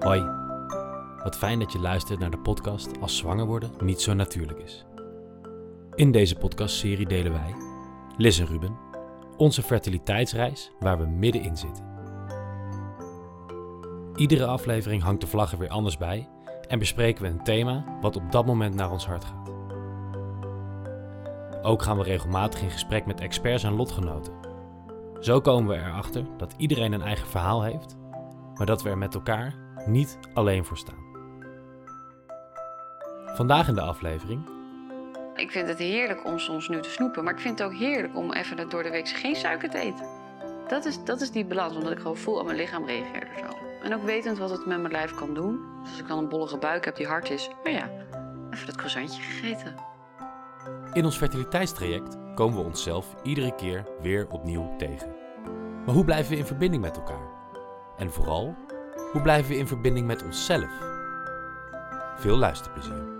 Hoi, wat fijn dat je luistert naar de podcast Als zwanger worden niet zo natuurlijk is. In deze podcastserie delen wij, Liz en Ruben, onze fertiliteitsreis waar we middenin zitten. Iedere aflevering hangt de vlag er weer anders bij en bespreken we een thema wat op dat moment naar ons hart gaat. Ook gaan we regelmatig in gesprek met experts en lotgenoten. Zo komen we erachter dat iedereen een eigen verhaal heeft, maar dat we er met elkaar niet alleen voor staan. Vandaag in de aflevering Ik vind het heerlijk om soms nu te snoepen, maar ik vind het ook heerlijk om even door de week geen suiker te eten. Dat is, dat is die balans, omdat ik gewoon voel aan mijn lichaam reageert er zo. En ook wetend wat het met mijn lijf kan doen. Dus als ik dan een bollige buik heb die hard is, oh ja, even dat croissantje gegeten. In ons fertiliteitstraject komen we onszelf iedere keer weer opnieuw tegen. Maar hoe blijven we in verbinding met elkaar? En vooral, hoe blijven we in verbinding met onszelf? Veel luisterplezier.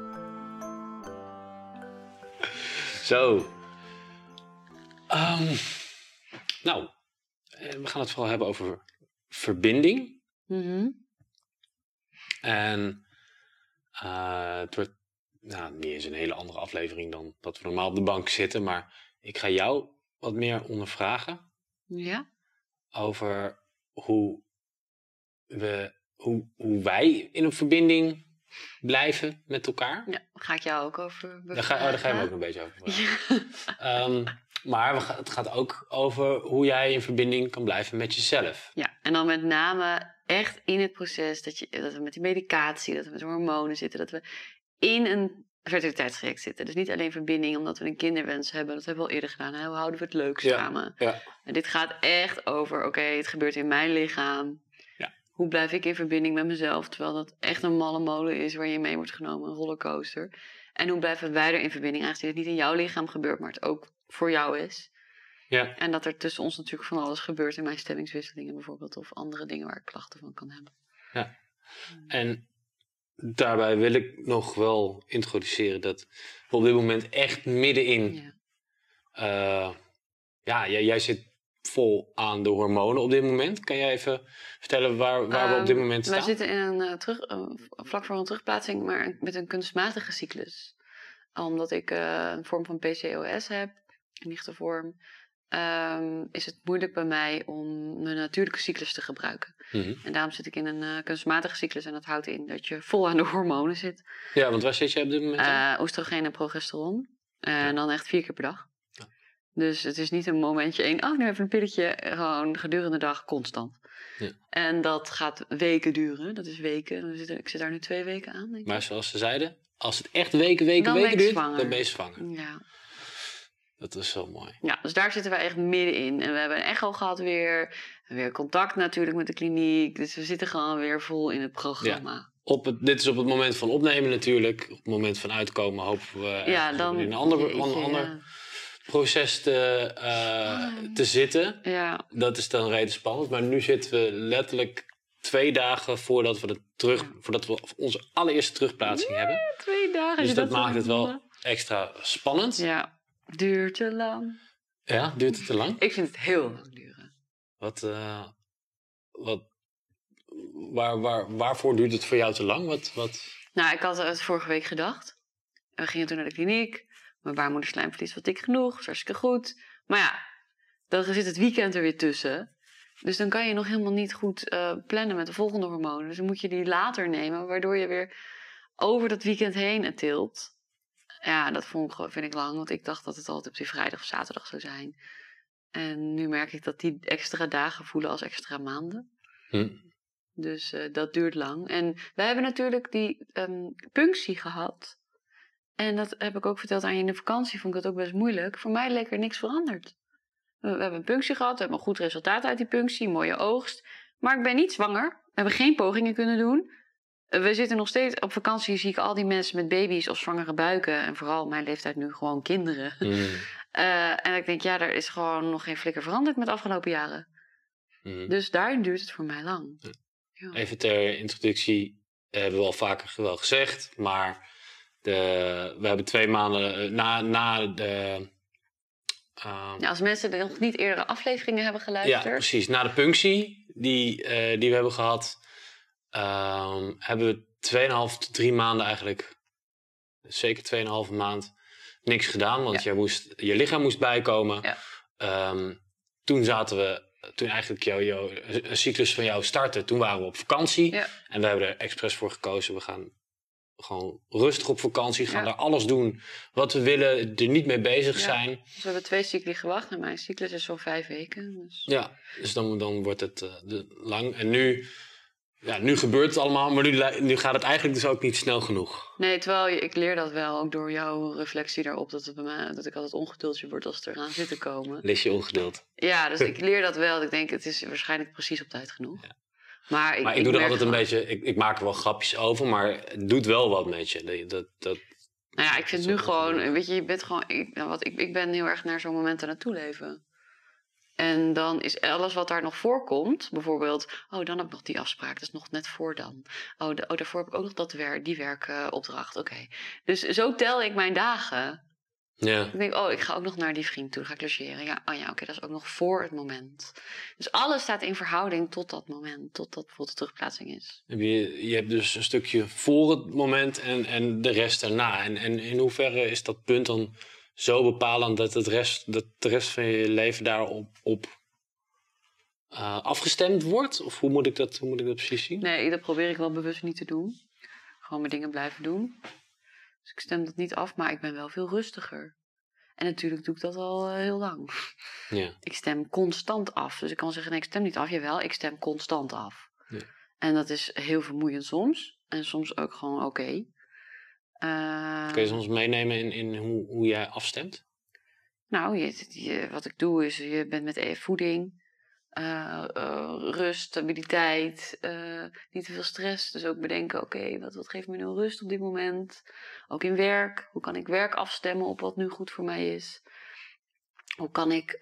Zo. Ehm, nou, eh, we gaan het vooral hebben over verbinding. Mhm. En eh, het wordt nou, niet eens een hele andere aflevering dan dat we normaal op de bank zitten. Maar ik ga jou wat meer ondervragen Ja? over hoe, we, hoe, hoe wij in een verbinding blijven met elkaar. Ja, ga ik jou ook over Daar ga, oh, daar ga je me ook een beetje over. Ja. Ehm, maar we het gaat ook over hoe jij in verbinding kan blijven met jezelf. Ja, en dan met name echt in het proces dat, je, dat we met die medicatie, dat we met hormonen zitten, dat we in een fertiliteitstraject zitten. Dus niet alleen verbinding omdat we een kinderwens hebben, dat hebben we al eerder gedaan. Hè? Hoe houden we het leuk Ja. samen? Ja. En dit gaat echt over, oké, het gebeurt in mijn lichaam. Ja. Hoe blijf ik in verbinding met mezelf, terwijl dat echt een malle molen is waar je mee wordt genomen, een rollercoaster. En hoe blijven wij er in verbinding, aangezien het niet in jouw lichaam gebeurt, maar het ook voor jou is. Ja. En dat er tussen ons natuurlijk van alles gebeurt in mijn stemmingswisselingen bijvoorbeeld. Of andere dingen waar ik klachten van kan hebben. En daarbij wil ik nog wel introduceren dat we op dit moment echt middenin. Ja. eh, ja, jij, jij zit vol aan de hormonen op dit moment. Kan jij even vertellen waar, waar we op dit Ehm, moment Wij staan? zitten in een, eh, terug, eh, vlak voor een terugplaatsing, maar met een kunstmatige cyclus. Omdat ik eh, een vorm van PCOS heb, een lichte vorm, ehm, is het moeilijk bij mij om mijn natuurlijke cyclus te gebruiken. Mhm. En daarom zit ik in een kunstmatige cyclus en dat houdt in dat je vol aan de hormonen zit. Ja, want waar zit jij op dit moment? oestrogeen en progesteron. En dan echt vier keer per dag. Ja. Dus het is niet een momentje één, oh, nu even een pilletje. Gewoon gedurende de dag constant. Ja. En dat gaat weken duren. Dat is weken. Ik zit daar nu twee weken aan, denk ik. maar zoals ze zeiden, als het echt weken, weken, Dan weken duurt, zwanger. dan ben je zwanger. Ja. Dat is zo mooi. ja, dus daar zitten we echt middenin. En we hebben een echo gehad weer. En weer contact natuurlijk met de kliniek. Dus we zitten gewoon weer vol in het programma. Op het, dit is op het moment van opnemen natuurlijk. Op het moment van uitkomen hopen we Ja, dan... in een ander, jeetje, een ander proces te, eh, te zitten. Ja. ja. Dat is dan reden spannend. Maar nu zitten we letterlijk twee dagen voordat we, de terug, voordat we onze allereerste terugplaatsing hebben. twee dagen. Dus dat zo maakt het wel extra spannend. Ja, duurt te lang. Ja, duurt het te lang? Ik vind het heel lang duren. Wat, eh, wat, waar, waar, waarvoor duurt het voor jou te lang? Wat, wat, Nou, ik had het vorige week gedacht. En we gingen toen naar de kliniek. Mijn baarmoederslijmvlies was dik genoeg. was hartstikke goed. Maar ja, dan zit het weekend er weer tussen. Dus dan kan je nog helemaal niet goed eh, plannen met de volgende hormonen. Dus dan moet je die later nemen. Waardoor je weer over dat weekend heen tilt. Ja, dat vond ik, vind ik lang. Want ik dacht dat het altijd op die vrijdag of zaterdag zou zijn. En nu merk ik dat die extra dagen voelen als extra maanden. hm, Dus eh, dat duurt lang. En wij hebben natuurlijk die ehm, punctie gehad. En dat heb ik ook verteld aan je in de vakantie. Vond ik dat ook best moeilijk. Voor mij leek er niks veranderd. We, we hebben een punctie gehad. We hebben een goed resultaat uit die punctie. Mooie oogst. Maar ik ben niet zwanger. We hebben geen pogingen kunnen doen. We zitten nog steeds op vakantie. Zie ik al die mensen met baby's of zwangere buiken. En vooral mijn leeftijd nu gewoon kinderen. hm, Eh, en ik denk, ja, er is gewoon nog geen flikker veranderd met de afgelopen jaren. hm. Dus daarin duurt het voor mij lang. Ja. Even ter introductie, eh, hebben we al vaker wel gezegd, maar de, we hebben twee maanden eh, na, na de. eh, Ja, als mensen nog niet eerdere afleveringen hebben ja, geluisterd. precies. Na de punctie die, eh, die we hebben gehad, ehm, hebben we 2,5 tot 3 maanden eigenlijk, zeker 2,5 maand, niks gedaan. Want Ja. je, moest, je lichaam moest bijkomen. Ja. Ehm, toen zaten we, toen eigenlijk jouw jou, een cyclus van jou startte, toen waren we op vakantie. Ja. En we hebben er expres voor gekozen. We gaan gewoon rustig op vakantie, gaan Ja. daar alles doen wat we willen, er niet mee bezig Ja. zijn. Dus we hebben twee cycli gewacht en mijn cyclus is zo'n vijf weken. Dus... Ja, dus dan, dan wordt het eh, de- lang. En nu, ja, nu gebeurt het allemaal, maar nu, nu gaat het eigenlijk dus ook niet snel genoeg. Nee, terwijl ik leer dat wel, ook door jouw reflectie daarop, dat, het bij mij, dat ik altijd ongeduldig word als het eraan zit te komen. Lis je ongeduld. Ja, dus ik leer dat wel. Ik denk, het is waarschijnlijk precies op tijd genoeg. Ja. Maar ik, maar ik, doe er altijd een gewoon- beetje, ik, ik maak er wel grapjes over, maar het doet wel wat met je. Dat, dat, Nou ja, ik vind nu gewoon, weet je, je bent gewoon, ik, nou, wat, ik, ik ben heel erg naar zo'n moment aan het toeleven. En dan is alles wat daar nog voorkomt, bijvoorbeeld, oh, dan heb ik nog die afspraak, dat is nog net voor dan. Oh, de, oh daarvoor heb ik ook nog dat werk, die werkopdracht, oké. Dus zo tel ik mijn dagen. Ja. Ik denk, oh, ik ga ook nog naar die vriend toe, dan ga ik logeren. Ja, oh ja, oké, dat is ook nog voor het moment. Dus alles staat in verhouding tot dat moment, tot dat bijvoorbeeld de terugplaatsing is. Heb Je, je hebt dus een stukje voor het moment en, en de rest daarna. En, en in hoeverre is dat punt dan zo bepalend dat, het rest, dat de rest van je leven daarop op, eh, afgestemd wordt? Of hoe moet, ik dat, hoe moet ik dat precies zien? Nee, dat probeer ik wel bewust niet te doen. Gewoon mijn dingen blijven doen. Dus ik stem dat niet af, maar ik ben wel veel rustiger. En natuurlijk doe ik dat al eh, heel lang. Ja. Ik stem constant af. Dus ik kan zeggen, nee, ik stem niet af. Jawel, ik stem constant af. Ja. En dat is heel vermoeiend soms. En soms ook gewoon oké. Eh, Kun je ons meenemen in, in hoe, hoe jij afstemt? Nou, je, je- wat ik doe is, je bent met voeding, eh, eh, rust, stabiliteit, eh, niet te veel stress. Dus ook bedenken, oké, wat, wat geeft me nu rust op dit moment? Ook in werk, hoe kan ik werk afstemmen op wat nu goed voor mij is? Hoe kan ik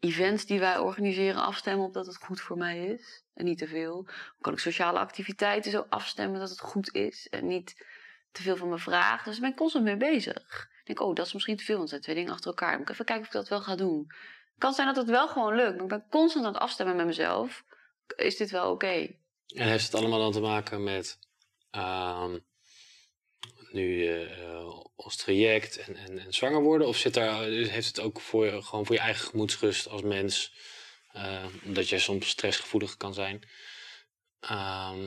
events die wij organiseren afstemmen op dat het goed voor mij is en niet te veel? Hoe kan ik sociale activiteiten zo afstemmen dat het goed is en niet te veel van me vraagt? Dus daar ben ik constant mee bezig. Ik denk, oh, dat is misschien te veel, want zijn twee dingen achter elkaar. Moet ik even kijken of ik dat wel ga doen. Kan zijn dat het wel gewoon lukt, maar ik ben constant aan het afstemmen met mezelf. Is dit wel oké? En heeft het allemaal dan te maken met ehm, nu eh, als traject en, en, en zwanger worden? Of zit daar, heeft het ook voor, gewoon voor je eigen gemoedsrust als mens? eh, omdat jij soms stressgevoelig kan zijn. Ehm,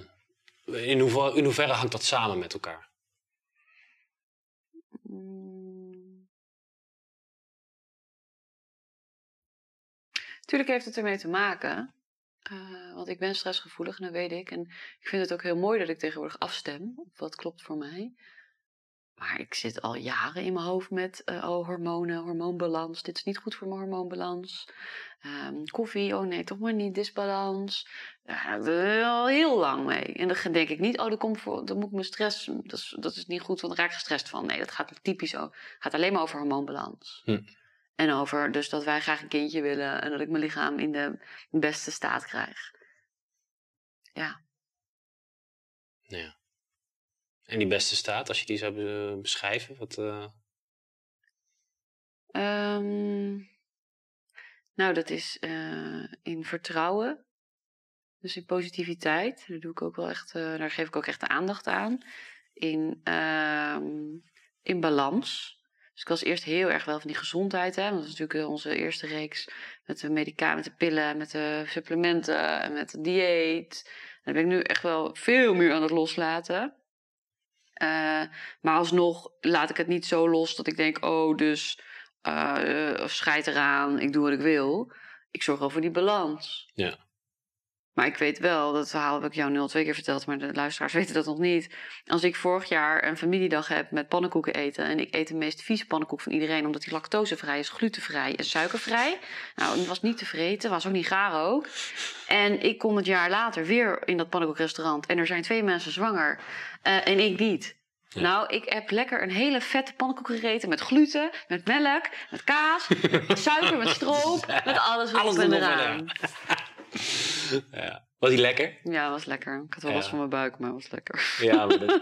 in hoeverre hangt dat samen met elkaar? Tuurlijk heeft het ermee te maken. eh, want ik ben stressgevoelig dat weet ik. En ik vind het ook heel mooi dat ik tegenwoordig afstem op wat klopt voor mij. Maar ik zit al jaren in mijn hoofd met eh, oh, hormonen, hormoonbalans. Dit is niet goed voor mijn hormoonbalans. Ehm, koffie, oh nee, toch maar niet, disbalans. Daar al heel lang mee. En dan denk ik niet, oh, dat, komt voor, dan moet ik mijn stress, dat is, dat is niet goed, want dan raak ik gestrest van. Nee, dat gaat typisch zo. gaat alleen maar over hormoonbalans. Hm. En over dus dat wij graag een kindje willen en dat ik mijn lichaam in de beste staat krijg. Ja. En die beste staat, als je die zou be- beschrijven, wat, eh, Ehm, nou, dat is eh, in vertrouwen. Dus in positiviteit. Daar, doe ik ook wel echt, eh, daar geef ik ook echt de aandacht aan. In, ehm, in balans. Dus ik was eerst heel erg wel van die gezondheid. Hè? Want dat is natuurlijk eh, onze eerste reeks met de medicatie, met de pillen, met de supplementen en met het dieet. Daar ben ik nu echt wel veel meer aan het loslaten. Eh, maar alsnog laat ik het niet zo los dat ik denk, oh, dus eh eh, scheid eraan, ik doe wat ik wil. Ik zorg voor die balans. Ja. Maar ik weet wel, dat verhaal heb ik jou nu al twee keer verteld, maar de luisteraars weten dat nog niet. Als ik vorig jaar een familiedag heb met pannenkoeken eten en ik eet de meest vieze pannenkoek van iedereen, omdat die lactosevrij is, glutenvrij en suikervrij. Nou, het was niet te vreten, was ook niet gaar ook. En ik kom het jaar later weer in dat pannenkoekrestaurant en er zijn twee mensen zwanger eh, en ik niet. Ja. Nou, ik heb lekker een hele vette pannenkoek gegeten met gluten, met melk, met kaas, met suiker, met stroop, met alles erop Alles en eraan. Ja. Was die lekker? Ja, was lekker. Ik had wel Ja. last van mijn buik, maar het was lekker. Ja, maar dat,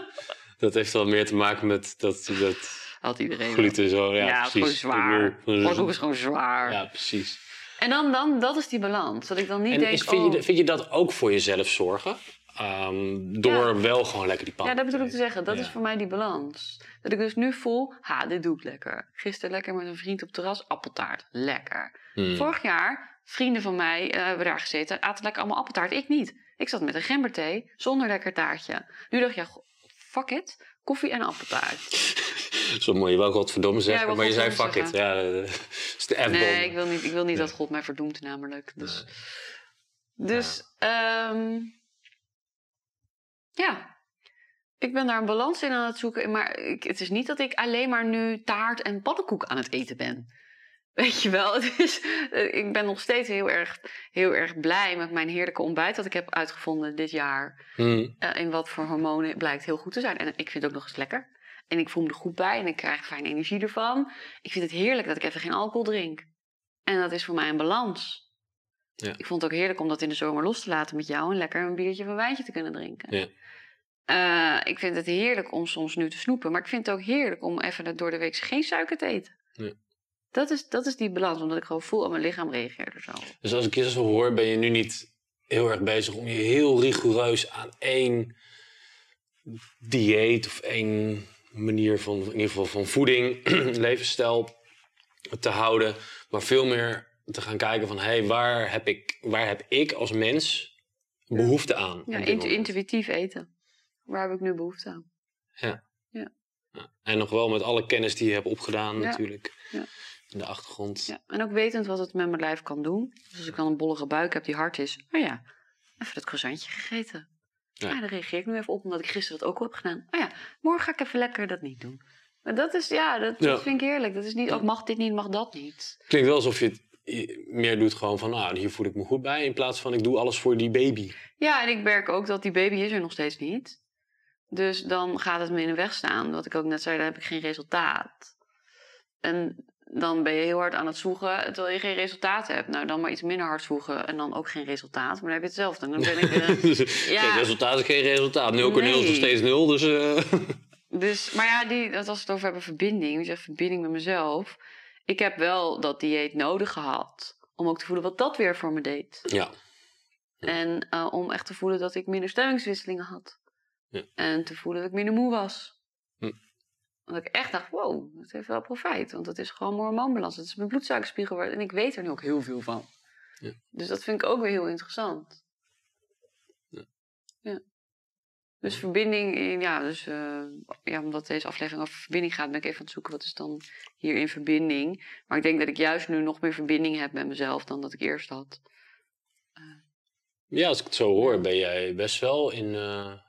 dat heeft wel meer te maken met dat, dat Had iedereen. gluten zo. Ja, precies. gewoon zwaar. Pannenkoek is gewoon zwaar. Ja, precies. En dan, dan, dat is die balans. Dat ik dan niet En denk, is, vind, oh, je, vind je dat ook voor jezelf zorgen? Ehm, door wel gewoon lekker die pan. Ja, dat bedoel ik te zeggen. Dat Ja. is voor mij die balans. Dat ik dus nu voel, ha, dit doe ik lekker. Gisteren lekker met een vriend op terras, appeltaart. Lekker. Hmm. Vorig jaar, vrienden van mij eh, hebben daar gezeten, aten lekker allemaal appeltaart. Ik niet. Ik zat met een gemberthee, zonder lekker taartje. Nu dacht je, ja, fuck it, koffie en appeltaart. Zo mooi, je wou godverdomme zeggen, maar je zei fuck it. Ja, dat is de F-bom. Nee, ik wil niet, ik wil niet Nee. dat God mij verdoemt namelijk. Dus, Nee. dus ehm, ja, ik ben daar een balans in aan het zoeken. Maar ik, het is niet dat ik alleen maar nu taart en pannenkoek aan het eten ben. Weet je wel, is, eh, ik ben nog steeds heel erg, heel erg blij met mijn heerlijke ontbijt dat ik heb uitgevonden dit jaar. Hmm. Eh, in wat voor hormonen blijkt heel goed te zijn. En ik vind het ook nog eens lekker. En ik voel me er goed bij en ik krijg fijne energie ervan. Ik vind het heerlijk dat ik even geen alcohol drink. En dat is voor mij een balans. Ja. Ik vond het ook heerlijk om dat in de zomer los te laten met jou en lekker een biertje of een wijntje te kunnen drinken. Ja. Eh, ik vind het heerlijk om soms nu te snoepen, maar ik vind het ook heerlijk om even door de week geen suiker te eten. Ja. Dat, is, dat is die balans, omdat ik gewoon voel, oh, mijn lichaam reageert er zo. Dus als ik je zo hoor, ben je nu niet heel erg bezig om je heel rigoureus aan één dieet of één manier van, in ieder geval van voeding, levensstijl te houden, maar veel meer te gaan kijken van, hé, hey, waar, heb ik, waar heb ik als mens behoefte aan? Ja, moment? intuïtief eten. Waar heb ik nu behoefte aan? Ja. En nog wel met alle kennis die je hebt opgedaan Ja. natuurlijk. Ja. In de achtergrond. Ja, en ook wetend wat het met mijn lijf kan doen. Dus als ik dan een bollige buik heb die hard is, oh ja, even dat croissantje gegeten. Ja. Ja. daar reageer ik nu even op, omdat ik gisteren dat ook al heb gedaan. Oh ja, morgen ga ik even lekker dat niet doen. Maar dat is, ja, dat, Ja. dat vind ik heerlijk. Dat is niet, ook mag dit niet, mag dat niet. Klinkt wel alsof je het meer doet gewoon van, nou, hier voel ik me goed bij. In plaats van, ik doe alles voor die baby. Ja, en ik merk ook dat die baby is er nog steeds niet. Dus dan gaat het me in de weg staan. Wat ik ook net zei, dan heb ik geen resultaat. En dan ben je heel hard aan het zoeken, terwijl je geen resultaat hebt. Nou, dan maar iets minder hard zoeken en dan ook geen resultaat. Maar dan heb je hetzelfde. Dan ben ik, eh, Dus Ja. Geen resultaat is geen resultaat. 0 keer 0 is nog steeds 0. Dus eh, dus, maar ja, die, dat als we het over hebben verbinding, je zegt verbinding met mezelf. Ik heb wel dat dieet nodig gehad. Om ook te voelen wat dat weer voor me deed. ja. Ja. En eh, om echt te voelen dat ik minder stemmingswisselingen had. Ja. En te voelen dat ik minder moe was. Hm. Dat ik echt dacht, wow, dat heeft wel profijt. Want dat is gewoon mijn hormoonbalans. Het is mijn bloedsuikerspiegel. En ik weet er nu ook heel veel van. Ja. Dus dat vind ik ook weer heel interessant. Ja. Ja. Dus verbinding, eh, ja, dus eh, ja, omdat deze aflevering over verbinding gaat, ben ik even aan het zoeken wat is dan hierin verbinding. Maar ik denk dat ik juist nu nog meer verbinding heb met mezelf dan dat ik eerst had. ja, als ik het zo hoor, ben jij best wel in. eh,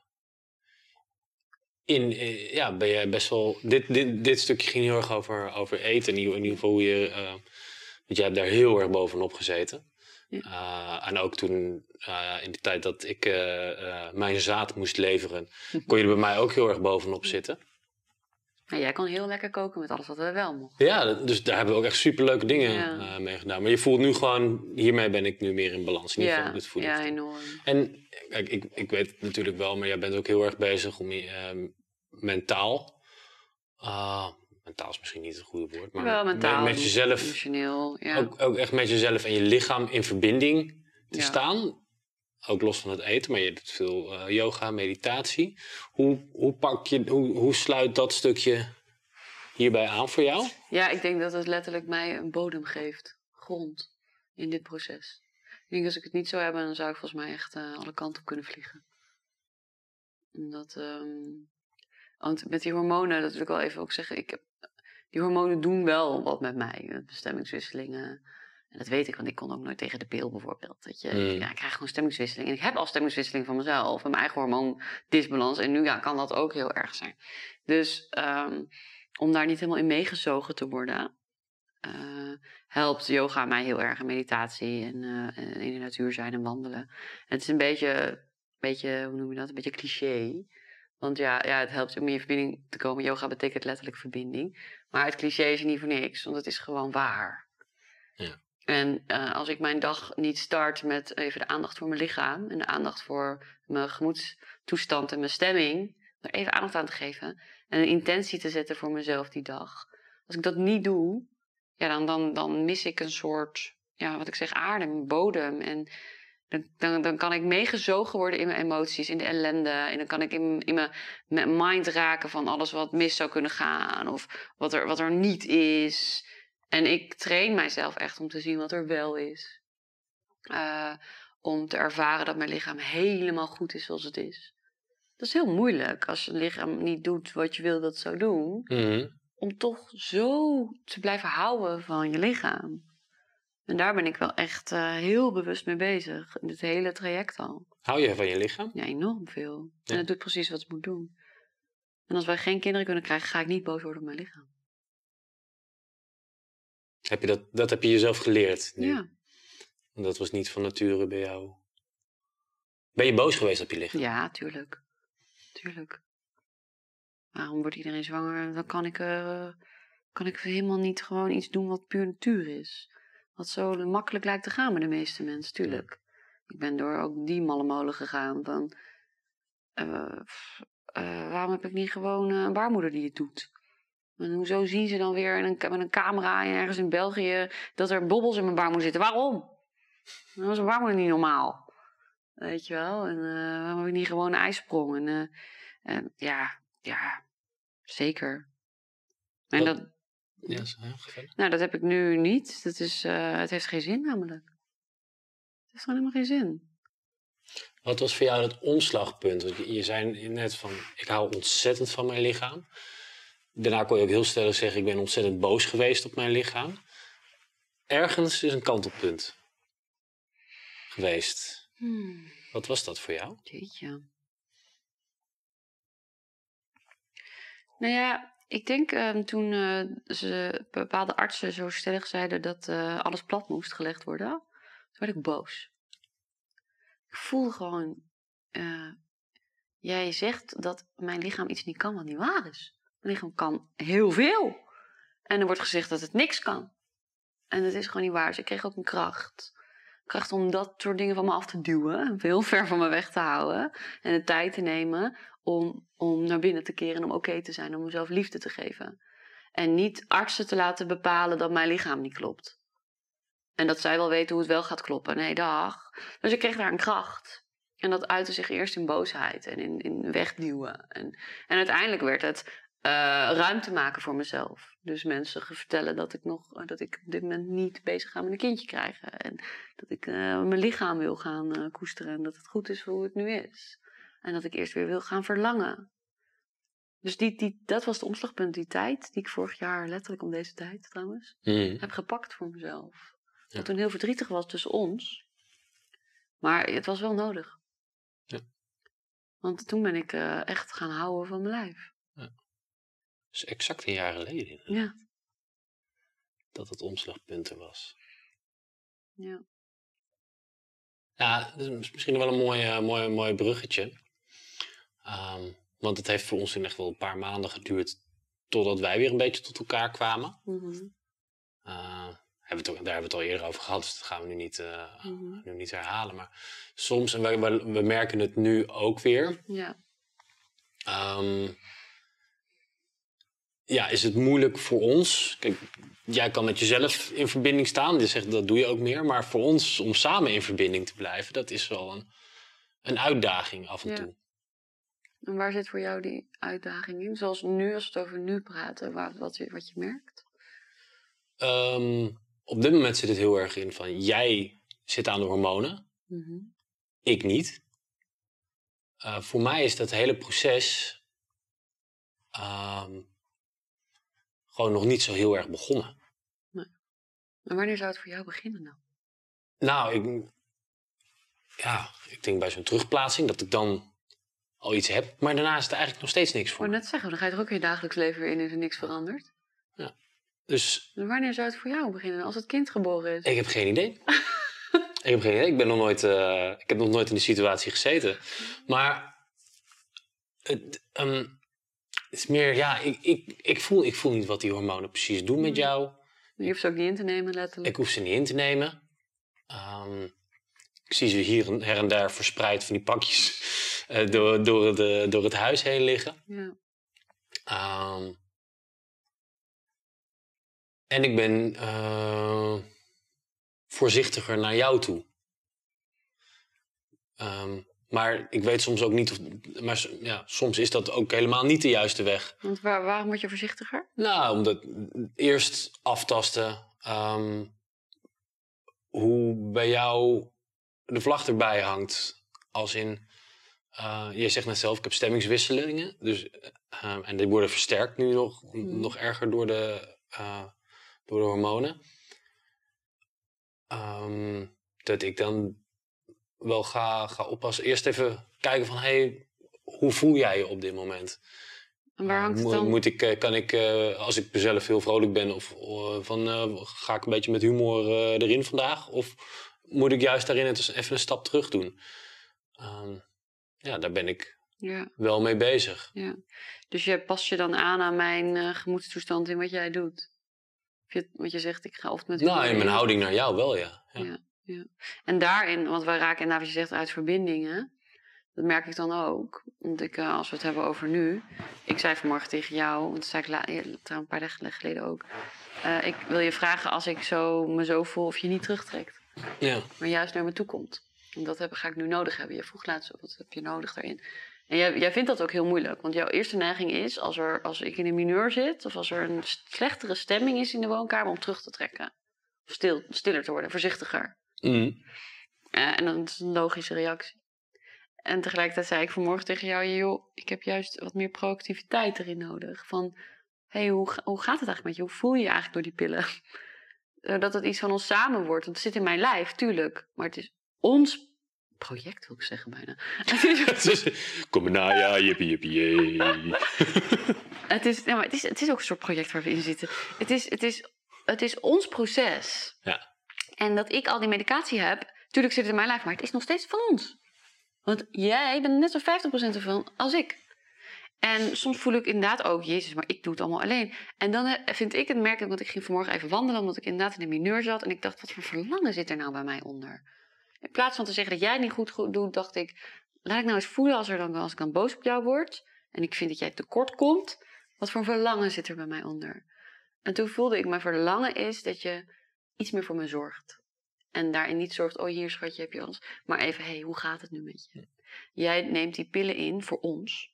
in eh, ja, ben jij best wel. Dit, dit, dit stukje ging heel erg over, over eten. In ieder, geval hoe je. eh, want jij hebt daar heel erg bovenop gezeten. Ja. Eh, en ook toen, in de tijd dat ik mijn zaad moest leveren, kon je er bij mij ook heel erg bovenop zitten. Nou, jij kan heel lekker koken met alles wat we wel mochten. Ja, dus daar hebben we ook echt superleuke dingen Ja. eh, mee gedaan. Maar je voelt nu gewoon, hiermee ben ik nu meer in balans. In ieder geval Ja, met voeding. ja, enorm. En kijk, ik, ik weet het natuurlijk wel, maar jij bent ook heel erg bezig om je ehm, mentaal. ah, mentaal is misschien niet het goede woord, maar Wel mentaal, met, met jezelf. emotioneel. Ja. Ook, ook echt met jezelf en je lichaam in verbinding te Ja. staan. Ook los van het eten, maar je doet veel eh, yoga, meditatie. Hoe, hoe, pak je, hoe, hoe sluit dat stukje hierbij aan voor jou? ja, ik denk dat het letterlijk mij een bodem geeft. Grond in dit proces. Ik denk als ik het niet zou hebben, dan zou ik volgens mij echt eh, alle kanten op kunnen vliegen. Omdat, ehm, want met die hormonen, dat wil ik wel even ook zeggen. Ik heb, die hormonen doen wel wat met mij. eh, Stemmingswisselingen. En dat weet ik, want ik kon ook nooit tegen de pil bijvoorbeeld. Dat je, Mm. ja, ik krijg gewoon stemmingswisseling. En ik heb al stemmingswisseling van mezelf. En mijn eigen hormoondisbalans. En nu ja, kan dat ook heel erg zijn. Dus ehm, om daar niet helemaal in meegezogen te worden... eh, helpt yoga mij heel erg. En meditatie en, eh, en in de natuur zijn en wandelen. En het is een beetje, beetje, hoe noem je dat? Een beetje cliché. Want ja, ja, het helpt om in je verbinding te komen. Yoga betekent letterlijk verbinding. Maar het cliché is niet voor niks, want het is gewoon waar. Ja. En eh, als ik mijn dag niet start met even de aandacht voor mijn lichaam en de aandacht voor mijn gemoedstoestand en mijn stemming, er even aandacht aan te geven en een intentie te zetten voor mezelf die dag. Als ik dat niet doe, ja, dan, dan, dan mis ik een soort, ja, wat ik zeg, aarde, bodem. En Dan, dan, dan kan ik meegezogen worden in mijn emoties, in de ellende. En dan kan ik in, in mijn, mind raken van alles wat mis zou kunnen gaan. Of wat er, wat er niet is. En ik train mijzelf echt om te zien wat er wel is. Eh, om te ervaren dat mijn lichaam helemaal goed is zoals het is. Dat is heel moeilijk als je lichaam niet doet wat je wil dat het zou doen. Mhm. Om toch zo te blijven houden van je lichaam. En daar ben ik wel echt eh, heel bewust mee bezig. In het hele traject al. Hou je van je lichaam? Ja, enorm veel. Ja. En het doet precies wat het moet doen. En als wij geen kinderen kunnen krijgen, ga ik niet boos worden op mijn lichaam. Heb je dat, dat heb je jezelf geleerd nu? Ja. Dat was niet van nature bij jou. Ben je boos geweest op je lichaam? Ja, tuurlijk. Tuurlijk. Waarom wordt iedereen zwanger? Dan kan ik, eh, kan ik helemaal niet gewoon iets doen wat puur natuur is. Wat zo makkelijk lijkt te gaan bij de meeste mensen, tuurlijk. Ik ben door ook die malle molen gegaan van... eh, eh, waarom heb ik niet gewoon een baarmoeder die het doet? En hoezo zien ze dan weer in een, met een camera ergens in België... dat er bobbels in mijn baarmoeder zitten? Waarom? Dat was een baarmoeder niet normaal. Weet je wel? En eh, waarom heb ik niet gewoon een ijsprong? En, eh, en ja, ja, zeker. En dat, Ja, zo, nou, dat heb ik nu niet. Dat is, eh, het heeft geen zin namelijk. Het heeft gewoon helemaal geen zin. Wat was voor jou het omslagpunt? Want je, je zei net van, ik hou ontzettend van mijn lichaam. Daarna kon je ook heel stellig zeggen, ik ben ontzettend boos geweest op mijn lichaam. Ergens is een kantelpunt geweest. Hmm, Wat was dat voor jou? jeetje. Nou ja, ik denk ehm, toen eh, ze, bepaalde artsen zo stellig zeiden dat eh, alles plat moest gelegd worden, toen werd ik boos. Ik voelde gewoon, eh, jij zegt dat mijn lichaam iets niet kan wat niet waar is. Mijn lichaam kan heel veel. En er wordt gezegd dat het niks kan. En dat is gewoon niet waar. Dus ik kreeg ook een kracht. Kracht om dat soort dingen van me af te duwen. Veel ver van me weg te houden. En de tijd te nemen om, om naar binnen te keren. En om oké te zijn. Om mezelf liefde te geven. En niet artsen te laten bepalen dat mijn lichaam niet klopt. En dat zij wel weten hoe het wel gaat kloppen. Nee, dag. Dus ik kreeg daar een kracht. En dat uitte zich eerst in boosheid en in, in wegduwen. En, en uiteindelijk werd het ruimte maken voor mezelf. Dus mensen vertellen dat ik nog dat ik op dit moment niet bezig ga met een kindje krijgen. En dat ik eh, mijn lichaam wil gaan eh, koesteren. En dat het goed is voor hoe het nu is. En dat ik eerst weer wil gaan verlangen. Dus die, die, dat was het omslagpunt, die tijd, die ik vorig jaar, letterlijk om deze tijd trouwens, Mhm. heb gepakt voor mezelf. Ja. Wat toen heel verdrietig was tussen ons. Maar het was wel nodig. Ja. Want toen ben ik eh, echt gaan houden van mijn lijf. Exact een jaar geleden Ja. dat het omslagpunt er was. ja. Ja, dat is misschien wel een mooi, eh, mooi, mooi bruggetje. Ehm, want het heeft voor ons toen echt wel een paar maanden geduurd totdat wij weer een beetje tot elkaar kwamen. Mhm. Eh, hebben we het ook, daar hebben we het al eerder over gehad, dus dat gaan we nu niet, eh, Mhm. nu niet herhalen. Maar soms, en we, we, we merken het nu ook weer, ja. Ehm, ja, is het moeilijk voor ons? Kijk, jij kan met jezelf in verbinding staan. Je zegt dat doe je ook meer. Maar voor ons om samen in verbinding te blijven, dat is wel een, een uitdaging af en Ja. toe. En waar zit voor jou die uitdaging in? Zoals nu, als we het over nu praten, wat, je, wat je merkt? Ehm, op dit moment zit het heel erg in van jij zit aan de hormonen, Mhm. ik niet. Eh, voor mij is dat hele proces ehm, gewoon nog niet zo heel erg begonnen. En wanneer zou het voor jou beginnen dan? Nou, ik, ja, ik denk bij zo'n terugplaatsing dat ik dan al iets heb. Maar daarna is het eigenlijk nog steeds niks Ik voor me. net zeggen, dan ga je toch ook in je dagelijks leven weer in en er niks verandert? Dus En wanneer zou het voor jou beginnen? Als het kind geboren is? ik heb geen idee. ik heb geen idee. Ik, ben nog nooit, eh, ik heb nog nooit in die situatie gezeten. Maar het, ehm, het is meer, ja, ik, ik, ik, voel, ik voel niet wat die hormonen precies doen met Mhm. jou. Je hoeft ze ook niet in te nemen, letterlijk. Ik hoef ze niet in te nemen. Ehm, ik zie ze hier en- her en daar verspreid van die pakjes eh, door, door, het, eh, door het huis heen liggen. Ja. Ehm, en ik ben eh, voorzichtiger naar jou toe. Ehm, maar ik weet soms ook niet of. Maar ja, soms is dat ook helemaal niet de juiste weg. Want waar, waarom word je voorzichtiger? Nou, omdat eerst aftasten ehm, hoe bij jou de vlag erbij hangt. Als in, eh, je zegt net zelf, ik heb stemmingswisselingen. Dus, eh, en die worden versterkt nu nog, Mhm. nog erger door de, eh, door de hormonen. Ehm, dat ik dan wel ga, ga oppassen. Eerst even kijken van, hey, hoe voel jij je op dit moment? En waar hangt het dan? Moet ik, eh, kan ik, eh, als ik mezelf heel vrolijk ben, of eh, van, ga ik een beetje met humor erin vandaag? Of moet ik juist daarin het even een stap terug doen? Ehm, ja, daar ben ik Ja, wel mee bezig. ja. Dus je past je dan aan aan mijn eh, gemoedstoestand in wat jij doet? Of je, want je zegt, ik ga of met Nou, in mijn in. houding naar jou wel, ja. ja. Ja. Ja. En daarin, want wij raken inderdaad, wat je zegt, uit verbindingen. Dat merk ik dan ook. Want ik, eh, als we het hebben over nu. Ik zei vanmorgen tegen jou, want dat zei ik la, trouwens een paar dagen geleden ook. eh, ik wil je vragen als ik zo, me zo voel of je niet terugtrekt. ja. Maar juist naar me toe komt. En dat heb, ga ik nu nodig hebben. Je vroeg laatst, wat heb je nodig daarin? En jij, jij vindt dat ook heel moeilijk. Want jouw eerste neiging is, als, er, als ik in een mineur zit... of als er een slechtere stemming is in de woonkamer... om terug te trekken. Of stil, stiller te worden, voorzichtiger. Eh, en dan is een logische reactie. En tegelijkertijd zei ik vanmorgen tegen jou, joh, ik heb juist wat meer proactiviteit erin nodig. Van, hé, hey, hoe, hoe gaat het eigenlijk met je? Hoe voel je je eigenlijk door die pillen? Eh, Dat het iets van ons samen wordt. Want het zit in mijn lijf, tuurlijk. Maar het is ons project, wil ik zeggen bijna. Kom maar na, ja, jippie, jippie, jee. het is, ja, maar het is, het is ook een soort project waar we in zitten. Het is, het is, het is ons proces. Ja. En dat ik al die medicatie heb, tuurlijk zit het in mijn lijf, maar het is nog steeds van ons. Want jij bent net zo 50% ervan als ik. En soms voel ik inderdaad ook, Jezus, maar ik doe het allemaal alleen. En dan eh, vind ik het merkelijk, want ik ging vanmorgen even wandelen, omdat ik inderdaad in een mineur zat. En ik dacht, wat voor verlangen zit er nou bij mij onder? In plaats van te zeggen dat jij het niet goed, goed doet, dacht ik, laat ik nou eens voelen als, er dan, als ik dan boos op jou word. En ik vind dat jij tekort komt. Wat voor verlangen zit er bij mij onder? En toen voelde ik, mijn verlangen is dat je iets meer voor me zorgt. En daarin niet zorgt, oh hier schatje, heb je alles. Maar even, hé, hey, hoe gaat het nu met je? Jij neemt die pillen in voor ons.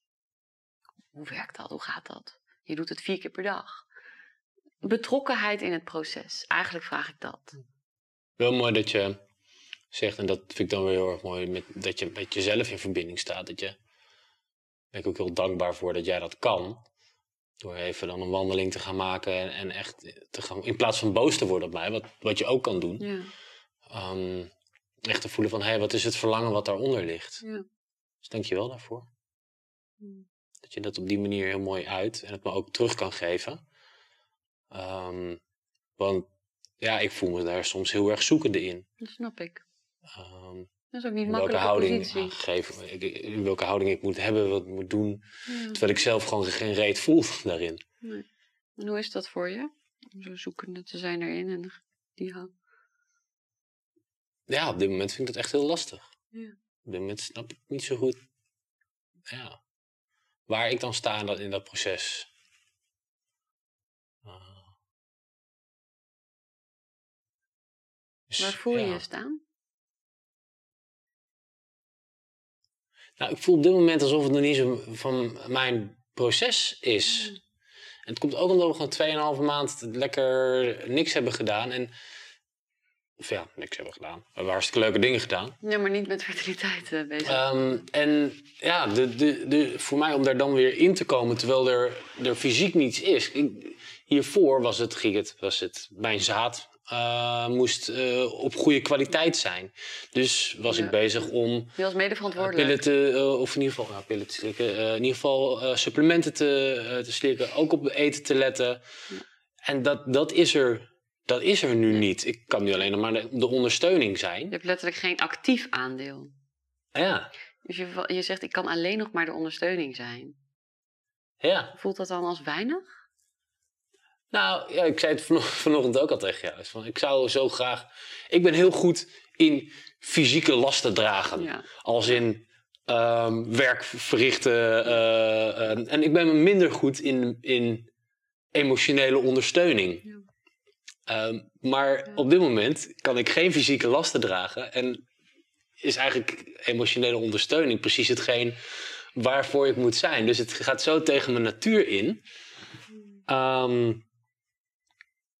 Hoe werkt dat? Hoe gaat dat? Je doet het vier keer per dag. Betrokkenheid in het proces. Eigenlijk vraag ik dat. Wel mooi dat je zegt, en dat vind ik dan weer heel erg mooi, met, dat je met jezelf in verbinding staat. Dat je, ben ik ook heel dankbaar voor dat jij dat kan. Door even dan een wandeling te gaan maken en, en echt te gaan, in plaats van boos te worden op mij, wat, wat je ook kan doen. Ja, ehm, echt te voelen van, hé, wat is het verlangen wat daaronder ligt? ja. Dus dank je wel daarvoor. Hmm. Dat je dat op die manier heel mooi uit en het me ook terug kan geven. Ehm, want ja, ik voel me daar soms heel erg zoekende in. Dat snap ik. Ehm, Dat is ook niet welke houding ik- in welke houding ik moet hebben, wat ik moet doen. Ja. Terwijl ik zelf gewoon geen reet voel daarin. Nee. En hoe is dat voor je? Om zo zoekende te zijn erin en die hou. Ja, op dit moment vind ik dat echt heel lastig. Ja. Op dit moment snap ik niet zo goed ja, waar ik dan sta in dat, in dat proces. Ah. Dus, Waar voel je je staan? Nou, ik voel op dit moment alsof het nog niet zo van mijn proces is. Mm. En het komt ook omdat we gewoon 2,5 maand lekker niks hebben gedaan. En, of ja, niks hebben gedaan. We hebben hartstikke leuke dingen gedaan. Ja, maar niet met fertiliteit eh, bezig. Ehm, en ja, de, de, de, voor mij om daar dan weer in te komen terwijl er, er fysiek niets is. Ik- hiervoor was het, ging het, was het mijn zaad eh, moest eh, op goede kwaliteit zijn. Dus was Ja. ik bezig om je was mede uh, verantwoordelijk. pillen te, of in ieder geval, nou, pillen te slikken, in ieder geval supplementen te, te slikken, ook op eten te letten. Ja. En dat, dat, is er, dat is er nu niet. Ik kan nu alleen nog maar de, de ondersteuning zijn. Je hebt letterlijk geen actief aandeel. Ja, Dus je, je zegt, ik kan alleen nog maar de ondersteuning zijn. ja. Voelt dat dan als weinig? Nou, ja, ik zei het vano- vanochtend ook al tegen jou. Van, ik zou zo graag... Ik ben heel goed in fysieke lasten dragen. Ja. Als in ehm, werk verrichten. eh, en ik ben minder goed in, in emotionele ondersteuning. Ja. Ehm, maar op dit moment kan ik geen fysieke lasten dragen. En is eigenlijk emotionele ondersteuning precies hetgeen waarvoor ik moet zijn. Dus het gaat zo tegen mijn natuur in. ehm,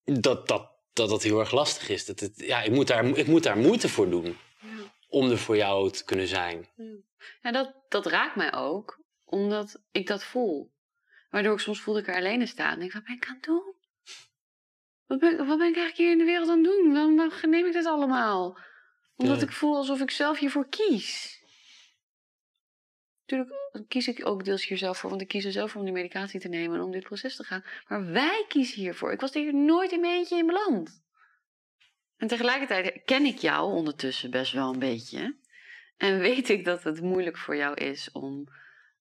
dat, dat, dat dat heel erg lastig is. Dat het, ja, ik, moet daar, ik moet daar moeite voor doen Ja. om er voor jou te kunnen zijn. Ja, dat, dat raakt mij ook, omdat ik dat voel. Waardoor ik soms voelde ik er alleen in staan. En denk, wat ben ik aan het doen? Wat ben, wat ben ik eigenlijk hier in de wereld aan het doen? Waarom neem ik dit allemaal? Omdat Ja. ik voel alsof ik zelf hiervoor kies. Natuurlijk kies ik ook deels hier zelf voor, want ik kies er zelf voor om die medicatie te nemen en om dit proces te gaan. Maar wij kiezen hiervoor. Ik was er hier nooit in mijn eentje in beland. En tegelijkertijd ken ik jou ondertussen best wel een beetje. En weet ik dat het moeilijk voor jou is om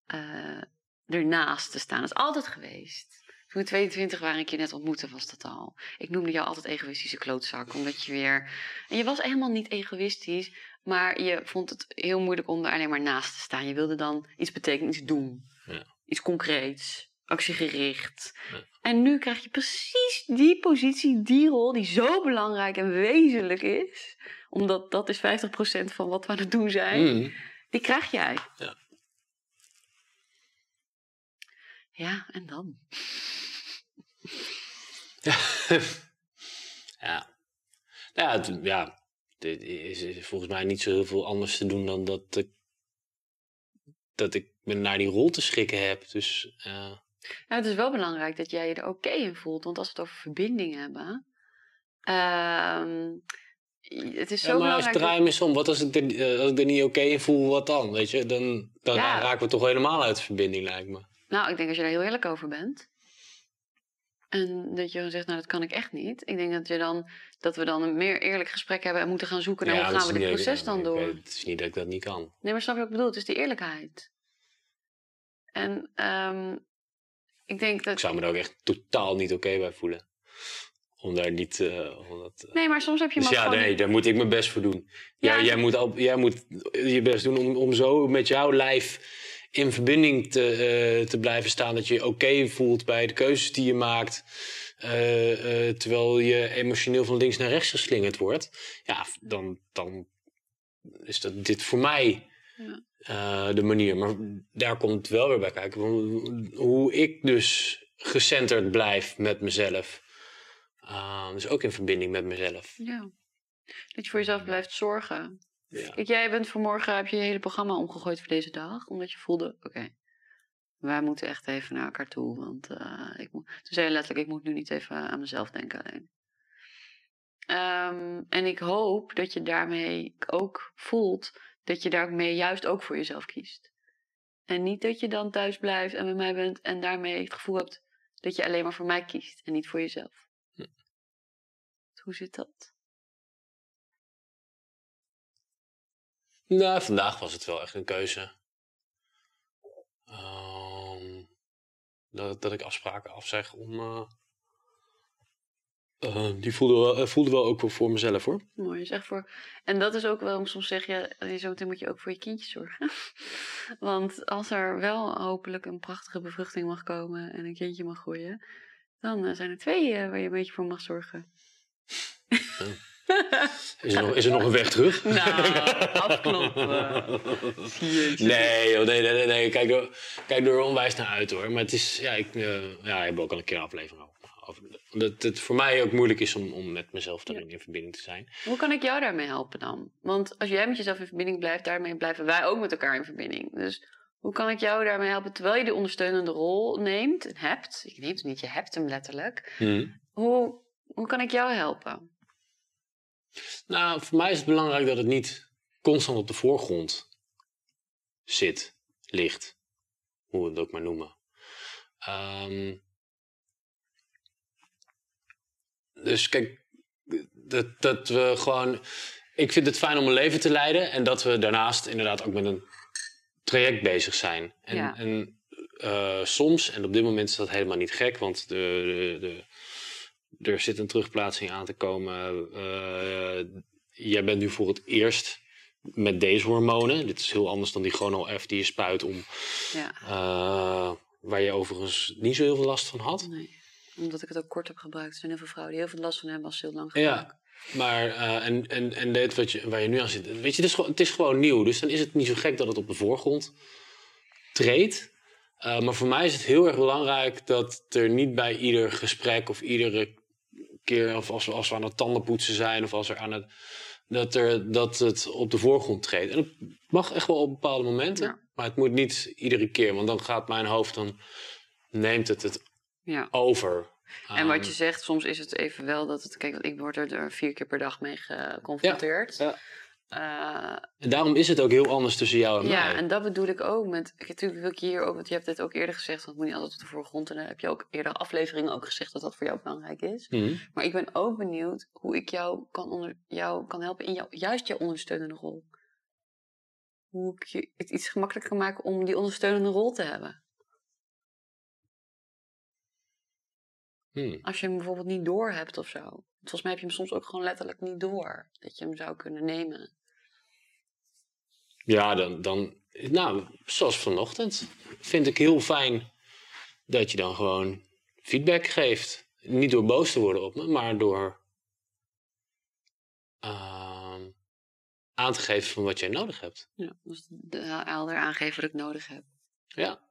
eh, ernaast te staan. Dat is altijd geweest. Toen we 22 waren, ik je net ontmoette, was dat al. Ik noemde jou altijd egoïstische klootzak, omdat je weer... En je was helemaal niet egoïstisch, maar je vond het heel moeilijk om er alleen maar naast te staan. Je wilde dan iets betekenen, iets doen. Ja. Iets concreets, actiegericht. Ja. En nu krijg je precies die positie, die rol, die zo belangrijk en wezenlijk is. Omdat dat is 50% van wat we aan het doen zijn. Mm. Die krijg jij. Ja. Ja, en dan? ja. Ja, het, ja, dit is, is volgens mij niet zo heel veel anders te doen dan dat ik, dat ik me naar die rol te schikken heb. Dus Nou, het is wel belangrijk dat jij je er oké in voelt. Want als we het over verbinding hebben. ehm, het is zo ja, maar als belangrijk. draai hem eens om. Wat als ik er, eh, als ik er niet oké in voel, wat dan? Weet je, dan, dan Ja. raken we toch helemaal uit de verbinding, lijkt me. Nou, ik denk als je daar heel eerlijk over bent. En dat je dan zegt, nou dat kan ik echt niet. Ik denk dat, je dan, dat we dan een meer eerlijk gesprek hebben en moeten gaan zoeken naar Ja, hoe gaan we dit proces dan door. Het is niet dat ik dat niet kan. Nee, maar snap je wat ik bedoel? Het is die eerlijkheid. En ehm, ik denk dat... Ik zou me er ook echt totaal niet oké bij voelen. Om daar niet... eh, om dat, eh, Nee, maar soms heb je Dus ja, nee, daar moet ik mijn best voor doen. Ja, Ja, jij, moet al, jij moet je best doen om, om zo met jouw lijf in verbinding te, eh, te blijven staan. Dat je je oké voelt bij de keuzes die je maakt. eh, eh, terwijl je emotioneel van links naar rechts geslingerd wordt. Ja, dan, dan is dat dit voor mij Ja. de manier. Maar daar komt het wel weer bij kijken. Hoe ik dus gecenterd blijf met mezelf. Dus ook in verbinding met mezelf. Ja. Dat je voor jezelf blijft zorgen. Ja. Kijk, jij bent vanmorgen, heb je je hele programma omgegooid voor deze dag. Omdat je voelde, oké, wij moeten echt even naar elkaar toe. Want eh, ik moet, toen zei je letterlijk, ik moet nu niet even aan mezelf denken alleen. Ehm, en ik hoop dat je daarmee ook voelt dat je daarmee juist ook voor jezelf kiest. En niet dat je dan thuis blijft en bij mij bent en daarmee het gevoel hebt dat je alleen maar voor mij kiest en niet voor jezelf. Hm. Hoe zit dat? Nou, vandaag was het wel echt een keuze. Ehm, dat, dat ik afspraken afzeg om. eh, die voelde wel, eh, voelde wel ook wel voor mezelf hoor. Mooi, is echt voor. En dat is ook waarom soms zeg je, zometeen moet je ook voor je kindje zorgen. Want als er wel hopelijk een prachtige bevruchting mag komen en een kindje mag groeien, dan zijn er twee waar je een beetje voor mag zorgen. Is er nog, is er nog een weg terug? Nou, afkloppen. Nee, joh, nee, nee, nee, nee. Kijk, er, kijk er onwijs naar uit hoor. Maar het is, ja, ik eh, ja, ik heb ook al een keer een aflevering over. dat het voor mij ook moeilijk is om, om met mezelf daarin in verbinding te zijn. Hoe kan ik jou daarmee helpen dan? Want als jij met jezelf in verbinding blijft, daarmee blijven wij ook met elkaar in verbinding. Dus hoe kan ik jou daarmee helpen terwijl je die ondersteunende rol neemt en hebt? Je neemt hem niet, je hebt hem letterlijk. Hoe, hoe kan ik jou helpen? Nou, voor mij is het belangrijk dat het niet constant op de voorgrond zit, ligt. Hoe we het ook maar noemen. Ehm, dus kijk, dat, dat we gewoon. Ik vind het fijn om een leven te leiden en dat we daarnaast inderdaad ook met een traject bezig zijn. En, Ja. en eh, soms, en op dit moment is dat helemaal niet gek, want de, de, de, er zit een terugplaatsing aan te komen. Eh, jij bent nu voor het eerst met deze hormonen. Dit is heel anders dan die Chrono F die je spuit om. Ja, eh, waar je overigens niet zo heel veel last van had. nee. Omdat ik het ook kort heb gebruikt. Er zijn heel veel vrouwen die heel veel last van hebben als ze heel lang Ja. gebruiken. Maar, eh, en, en, en dit wat je, waar je nu aan zit, weet je, het is, gewoon, het is gewoon nieuw. Dus dan is het niet zo gek dat het op de voorgrond treedt. Maar voor mij is het heel erg belangrijk dat er niet bij ieder gesprek of iedere keer, of als we, als we aan het tandenpoetsen zijn of als er aan het, dat, er, dat het op de voorgrond treedt. En het mag echt wel op bepaalde momenten, Ja. maar het moet niet iedere keer, want dan gaat mijn hoofd, dan neemt het het Ja. over. En wat je zegt, soms is het even wel dat het... Kijk, want ik word er vier keer per dag mee geconfronteerd. Ja, Eh, En daarom is het ook heel anders tussen jou en ja, mij. en dat bedoel ik ook met... Natuurlijk wil ik hier ook... Want je hebt dit ook eerder gezegd, want het moet niet altijd op de voorgrond. En dan heb je ook eerder afleveringen ook gezegd dat dat voor jou belangrijk is. Mhm. Maar ik ben ook benieuwd hoe ik jou kan, onder, jou kan helpen in jou, juist jouw ondersteunende rol. Hoe ik je het iets gemakkelijker kan maken om die ondersteunende rol te hebben. Hmm. Als je hem bijvoorbeeld niet door hebt of zo. Volgens mij heb je hem soms ook gewoon letterlijk niet door. Dat je hem zou kunnen nemen. Ja, dan, dan, nou, zoals vanochtend, vind ik heel fijn dat je dan gewoon feedback geeft. Niet door boos te worden op me, maar door ehm, aan te geven van wat jij nodig hebt. Ja, dus de helder aangeven wat ik nodig heb. Ja.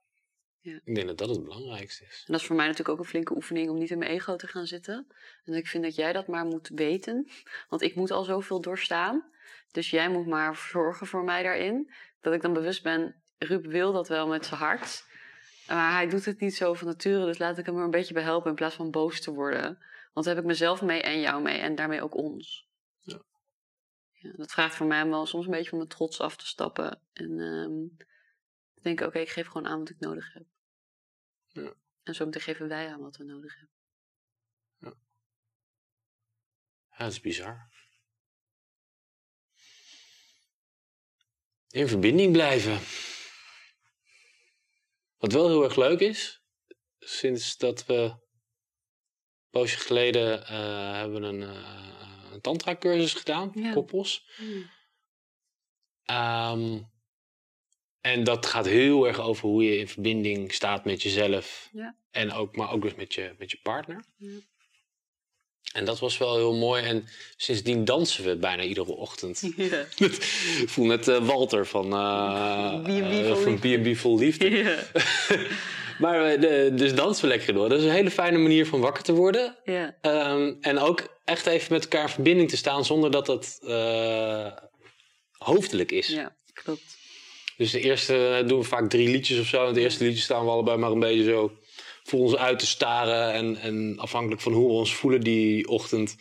Ja. Ik denk dat dat het belangrijkste is. En dat is voor mij natuurlijk ook een flinke oefening om niet in mijn ego te gaan zitten. En ik vind dat jij dat maar moet weten. Want ik moet al zoveel doorstaan. Dus jij moet maar zorgen voor mij daarin. Dat ik dan bewust ben, Ruud wil dat wel met zijn hart. Maar hij doet het niet zo van nature. Dus laat ik hem er een beetje bij helpen in plaats van boos te worden. Want dan heb ik mezelf mee en jou mee. En daarmee ook ons. Ja. Ja, dat vraagt voor mij om wel soms een beetje van mijn trots af te stappen. En ehm te denken, oké, ik geef gewoon aan wat ik nodig heb. Ja. En zo geven wij aan wat we nodig hebben. Ja, dat is bizar. In verbinding blijven. Wat wel heel erg leuk is, sinds dat we een poosje geleden eh, hebben een, eh een tantra-cursus gedaan, voor Ja. koppels. Ehm, en dat gaat heel erg over hoe je in verbinding staat met jezelf. Ja. En ook, maar ook dus met je, met je partner. Ja. En dat was wel heel mooi. En sindsdien dansen we bijna iedere ochtend. Ja. Ik voel net eh, Walter van, B&B vol van liefde. B&B Vol Liefde. Ja. maar de, dus dansen we lekker door. Dat is een hele fijne manier van wakker te worden. ja. Ehm, en ook echt even met elkaar in verbinding te staan zonder dat eh, hoofdelijk is. ja, klopt. Dus de eerste eh, doen we vaak drie liedjes of zo. En het eerste liedje staan we allebei maar een beetje zo voor ons uit te staren. En, en afhankelijk van hoe we ons voelen die ochtend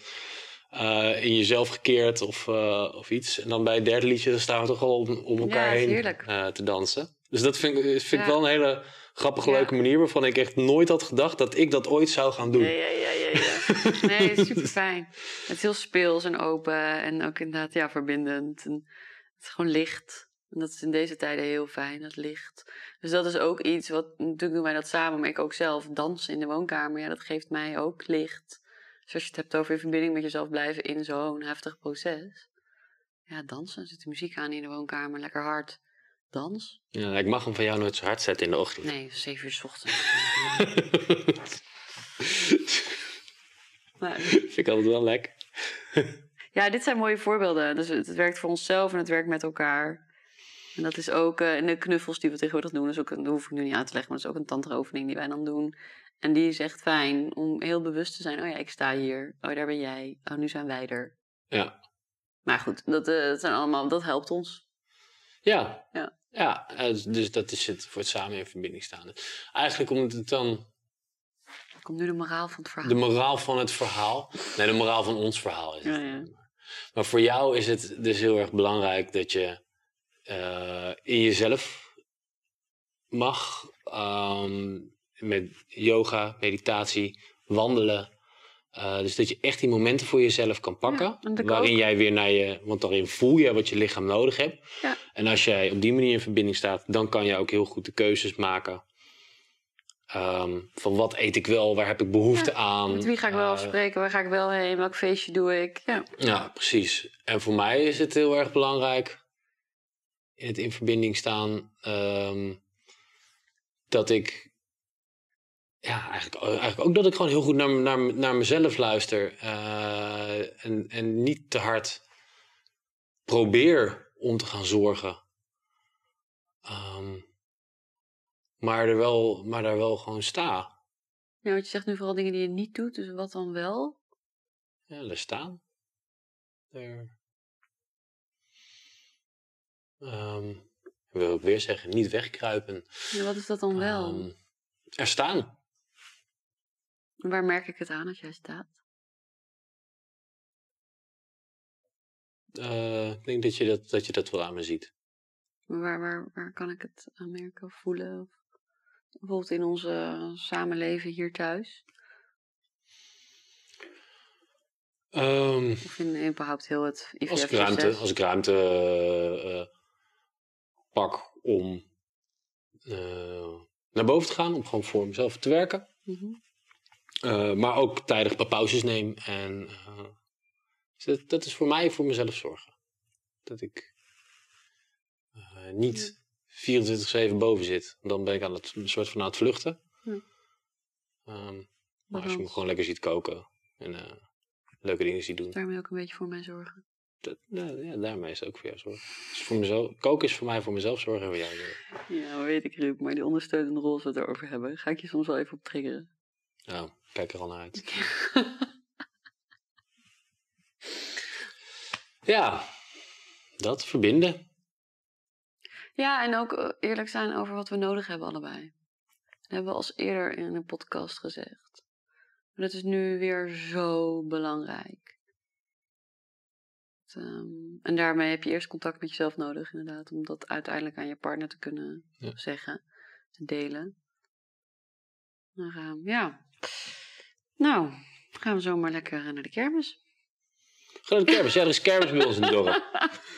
eh, in jezelf gekeerd of, eh, of iets. En dan bij het derde liedje dan staan we toch al om, om elkaar Ja, heen te dansen. Dus dat vind ik, vind ik wel een hele grappige, Ja. leuke manier. Waarvan ik echt nooit had gedacht dat ik dat ooit zou gaan doen. Ja, ja, ja, ja, ja. Nee, super fijn. Het is heel speels en open en ook inderdaad ja, verbindend. En het is gewoon licht. En dat is in deze tijden heel fijn, dat licht. Dus dat is ook iets wat, natuurlijk doen wij dat samen, maar ik ook zelf. Dansen in de woonkamer, ja, dat geeft mij ook licht. Dus als je het hebt over in verbinding met jezelf blijven in zo'n heftig proces. Ja, dansen. Zet de muziek aan in de woonkamer, lekker hard. Dans? Ja, ik mag hem van jou nooit zo hard zetten in de ochtend. Nee, zeven uur 's ochtends. Maar, vind ik altijd wel lekker. Ja, dit zijn mooie voorbeelden. Dus het, het werkt voor onszelf en het werkt met elkaar. En dat is ook eh in de knuffels die we tegenwoordig doen. Dat, is ook, dat hoef ik nu niet uit te leggen, maar dat is ook een tantra-oefening die wij dan doen. En die is echt fijn om heel bewust te zijn. Oh ja, ik sta hier. Oh, daar ben jij. Oh, nu zijn wij er. Ja. Maar goed, dat, eh, dat, zijn allemaal, dat helpt ons. Ja. Ja. Ja, eh, dus dat is het voor het samen in verbinding staan. Eigenlijk om het dan Komt nu de moraal van het verhaal. de moraal van het verhaal. Nee, de moraal van ons verhaal is het. Ja, ja. Maar voor jou is het dus heel erg belangrijk dat je eh, in jezelf mag. ehm, met yoga, meditatie, wandelen. Eh, dus dat je echt die momenten voor jezelf kan pakken. Ja, waarin ook. jij weer naar je. Want daarin voel je wat je lichaam nodig hebt. Ja. En als jij op die manier in verbinding staat, dan kan je ook heel goed de keuzes maken. Ehm, van wat eet ik wel, waar heb ik behoefte aan. Met wie ga ik wel Eh, afspreken? Waar ga ik wel heen? Welk feestje doe ik? Ja. ja, precies. En voor mij is het heel erg belangrijk het in verbinding staan ehm, dat ik ja, eigenlijk, eigenlijk ook dat ik gewoon heel goed naar, naar, naar mezelf luister. eh, en, en niet te hard probeer om te gaan zorgen. Ehm, maar, er wel, maar daar wel gewoon sta. Ja, want je zegt nu vooral dingen die je niet doet, dus wat dan wel? Ja, daar staan. Er, Ehm, wil ik weer zeggen, niet wegkruipen. Ja, wat is dat dan wel? Ehm, er staan. Waar merk ik het aan als jij staat? Eh, ik denk dat je dat, dat je dat wel aan me ziet. Waar, waar, waar kan ik het aan merken of voelen? Of bijvoorbeeld in onze samenleven hier thuis? Ehm, Of in überhaupt heel het als, ik ruimte, als ik ruimte eh, eh, pak om eh, naar boven te gaan, om gewoon voor mezelf te werken. Mhm. Eh, maar ook tijdig pauzes neem. En eh, dus dat, dat is voor mij voor mezelf zorgen. Dat ik niet 24-7 boven zit. Dan ben ik aan het een soort van aan het vluchten. Ja. Ehm, maar als je me gewoon lekker ziet koken en leuke dingen ziet doen. Daarmee ook een beetje voor mij zorgen. Dat, nou, ja, daarmee is het ook voor jou zorgen. Dus voor mezelf, koken is voor mij voor mezelf zorgen en voor jou. Ja, weet ik, Ruud. Maar die ondersteunende rol we het erover hebben, ga ik je soms wel even op triggeren. Nou, kijk er al naar uit. Ja, dat verbinden. Ja, en ook eh, eerlijk zijn over wat we nodig hebben allebei. Dat hebben we als eerder in een podcast gezegd. Maar dat is nu weer zo belangrijk. Ehm, en daarmee heb je eerst contact met jezelf nodig, inderdaad. Om dat uiteindelijk aan je partner te kunnen Ja. zeggen, te delen. Maar ehm, ja. Nou, gaan we zomaar lekker naar de kermis. Ga naar de kermis. Ja, er is kermis bij ons in het dorp.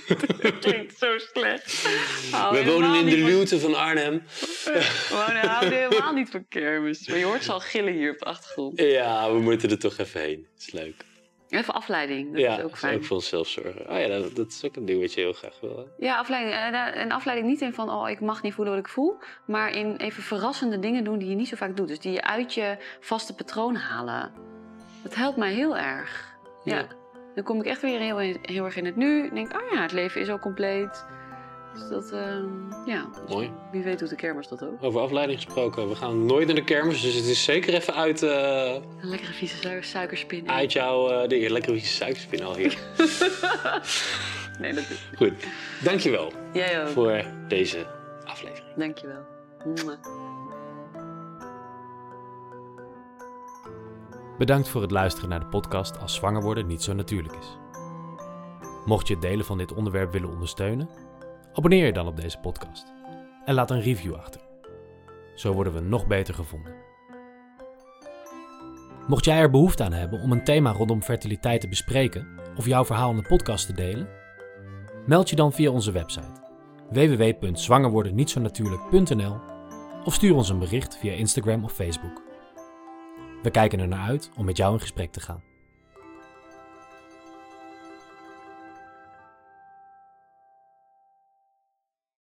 dat klinkt zo slecht. We wonen in de luwte van Arnhem. We wonen- houden helemaal niet van kermis. Maar je hoort ze al gillen hier op de achtergrond. Ja, we moeten er toch even heen. Dat is leuk. Even afleiding, dat ja, is ook fijn. ook voor onszelf zorgen. Oh ja, dat, dat is ook een ding wat je heel graag wil. hè? Ja, afleiding. En daar- En afleiding niet in van, oh, ik mag niet voelen wat ik voel. Maar in even verrassende dingen doen die je niet zo vaak doet. Dus die je uit je vaste patroon halen. Dat helpt mij heel erg. Ja. Ja. Dan kom ik echt weer heel, heel erg in het nu. En denk, oh ja, het leven is al compleet. Dus dat, ehm, ja. Dus Mooi. Wie weet doet de kermis dat ook. Over afleiding gesproken. We gaan nooit naar de kermis, dus het is zeker even uit, eh, Een lekkere vieze su- suikerspin. uit jouw... eh de lekkere suikerspin al hier. Nee, dat is... Goed. Dankjewel Jij ook. voor deze aflevering. Dankjewel. Bedankt voor het luisteren naar de podcast Als zwanger worden niet zo natuurlijk is. Mocht je het delen van dit onderwerp willen ondersteunen, abonneer je dan op deze podcast en laat een review achter. Zo worden we nog beter gevonden. Mocht jij er behoefte aan hebben om een thema rondom fertiliteit te bespreken of jouw verhaal in de podcast te delen, meld je dan via onze website www.zwangerwordennietzonatuurlijk.nl of stuur ons een bericht via Instagram of Facebook. We kijken er naar uit om met jou in gesprek te gaan.